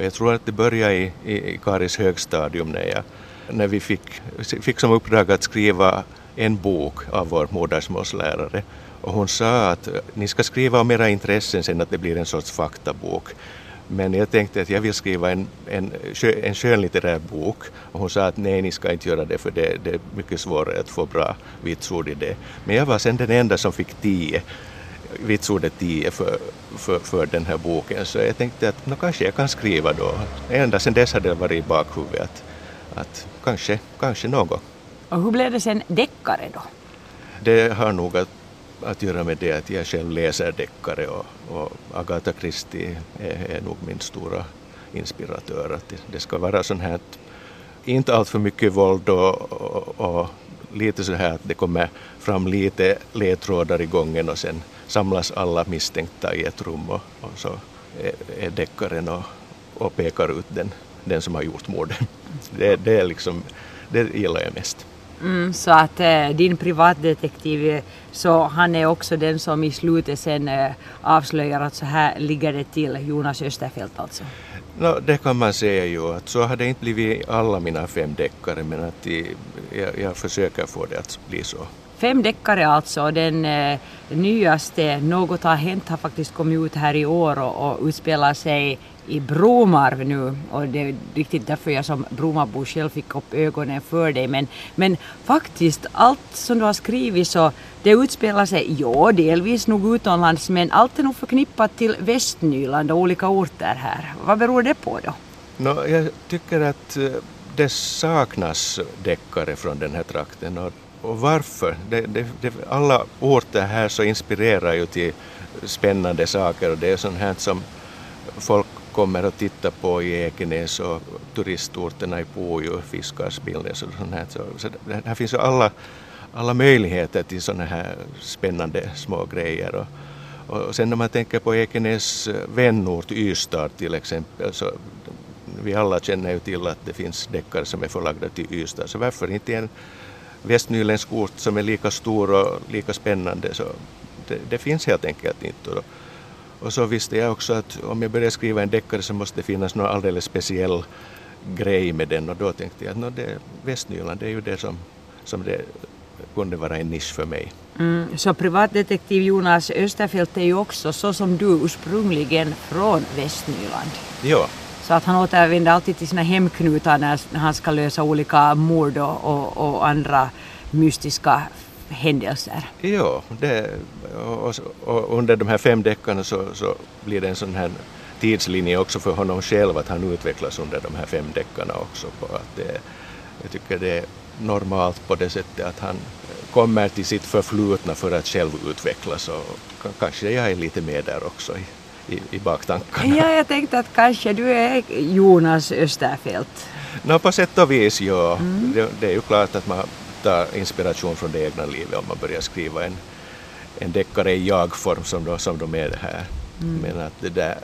Och jag tror att det började i, i, i Karis högstadium när, jag, när vi fick, fick som uppdrag att skriva en bok av vår modersmålslärare. Och hon sa att ni ska skriva om era intressen sen att det blir en sorts faktabok. Men jag tänkte att jag vill skriva en, en, en skönlitterär bok och hon sa att nej, ni ska inte göra det för det, det är mycket svårare att få bra vitsord i det. Men jag var sen den enda som fick tio vitsordet 10 för, för, för den här boken så jag tänkte att no, kanske jag kan skriva då. Ända sedan dess hade det varit i bakhuvudet att, att kanske, kanske något. Och hur blev det sen deckare då? Det har nog att, att göra med det att jag själv läser deckare och, och Agatha Christie är, är nog min stora inspiratör. Att det, det ska vara sånt här, inte allt för mycket våld och, och, och lite så här att det kommer fram lite ledtrådar i gången och sen samlas alla misstänkta i ett rum och, och så är, är deckaren och, och pekar ut den, den som har gjort morden. Det, det, är liksom, det gillar jag mest. Mm, så att eh, din privatdetektiv, eh, så han är också den som i slutet sen eh, avslöjar att så här ligger det till, Jonas Österfelt alltså? No, det kan man säga ju, att så har det inte blivit alla mina fem deckare men att de, jag, jag försöker få det att bli så. Fem deckare alltså. Den eh, nyaste, Något har hänt, har faktiskt kommit ut här i år och, och utspelar sig i Bromarv nu och det är riktigt därför jag som Bromabo själv fick upp ögonen för dig. Men, men faktiskt allt som du har skrivit så det utspelar sig, ja delvis nog utomlands men allt är nog förknippat till Västnyland och olika orter här. Vad beror det på då? No, jag tycker att eh, det saknas deckare från den här trakten och och varför? Det, det, det, alla orter här så inspirerar ju till spännande saker och det är sånt här som folk kommer att titta på i Ekenäs och turistorterna i Pujo, Fiskarsbilden och sånt här. Så, så det, här finns ju alla, alla möjligheter till sådana här spännande små grejer. Och, och sen när man tänker på Ekenäs eh, vänort Ystad till exempel så vi alla känner ju till att det finns deckare som är förlagda till Ystad så varför inte en västnyländsk ort som är lika stor och lika spännande. Så det, det finns helt enkelt inte. Och, och så visste jag också att om jag börjar skriva en deckare så måste det finnas någon alldeles speciell grej med den och då tänkte jag att no, det, Västnyland det är ju det som, som det kunde vara en nisch för mig. Mm, så privatdetektiv Jonas Österfelt är ju också så som du ursprungligen från Västnyland. Ja, så att han återvänder alltid till sina hemknutar när, han ska lösa olika mord och, och, och andra mystiska händelser. Ja, det, och, och, under de här fem deckarna så, så blir det en sån här tidslinje också för honom själv att han utvecklas under de här fem deckarna också. På att det, jag tycker det är normalt på det sättet att han kommer till sitt förflutna för att själv utvecklas och kanske jag är lite med där också i, i baktankarna. Ja, jag tänkte att kanske du är Jonas Österfelt. No, på sätt och vis, ja. Mm. Det, det, är ju klart att man tar inspiration från det egna livet om man börjar skriva en, en deckare i jag-form som, de, som de är här. Mm. Men att det där,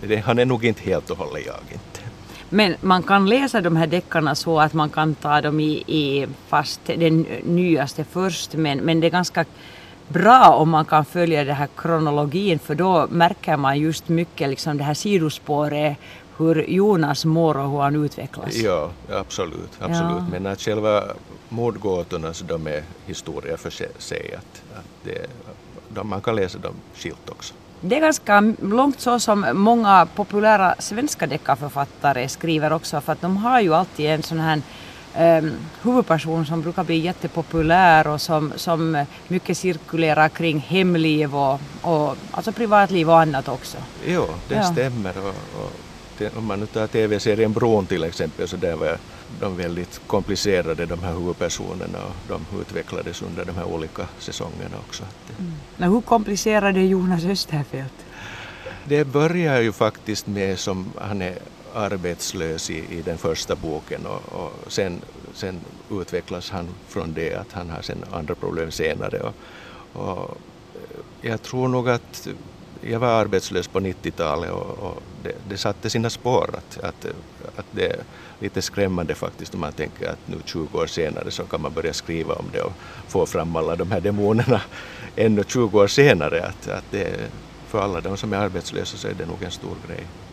det, han är nog inte helt och hållet jag inte. Men man kan läsa de här deckarna så att man kan ta dem i, i fast den nyaste först men, men det är ganska bra om man kan följa den här kronologin för då märker man just mycket liksom det här sidospåret hur Jonas mår och hur han utvecklas. Ja, absolut. absolut. Ja. Men att själva mordgåtorna så de är historia för sig. Att, att det, de, man kan läsa dem skilt också. Det är ganska långt så som många populära svenska deckarförfattare skriver också för att de har ju alltid en sån här um, huvudperson som brukar bli jättepopulär och som, som mycket cirkulerar kring hemliv och, och alltså privatliv och annat också. Jo, det ja. stämmer. Och, och det, om man nu tar tv-serien Bron till exempel så där var de väldigt komplicerade de här huvudpersonerna och de utvecklades under de här olika säsongerna också. Mm. Men hur komplicerade är Jonas Österfelt? Det börjar ju faktiskt med som han är arbetslös i, i den första boken och, och sen, sen utvecklas han från det att han har sen andra problem senare. Och, och eh, jag tror nog att jag var arbetslös på 90-talet och, och det, det, satte sina spår. Att, att, att det är lite skrämmande faktiskt om man tänker att nu 20 år senare så kan man börja skriva om det och få fram alla de här demonerna ännu 20 år senare. Att, att det, för alla de som är arbetslösa så är det nog en stor grej.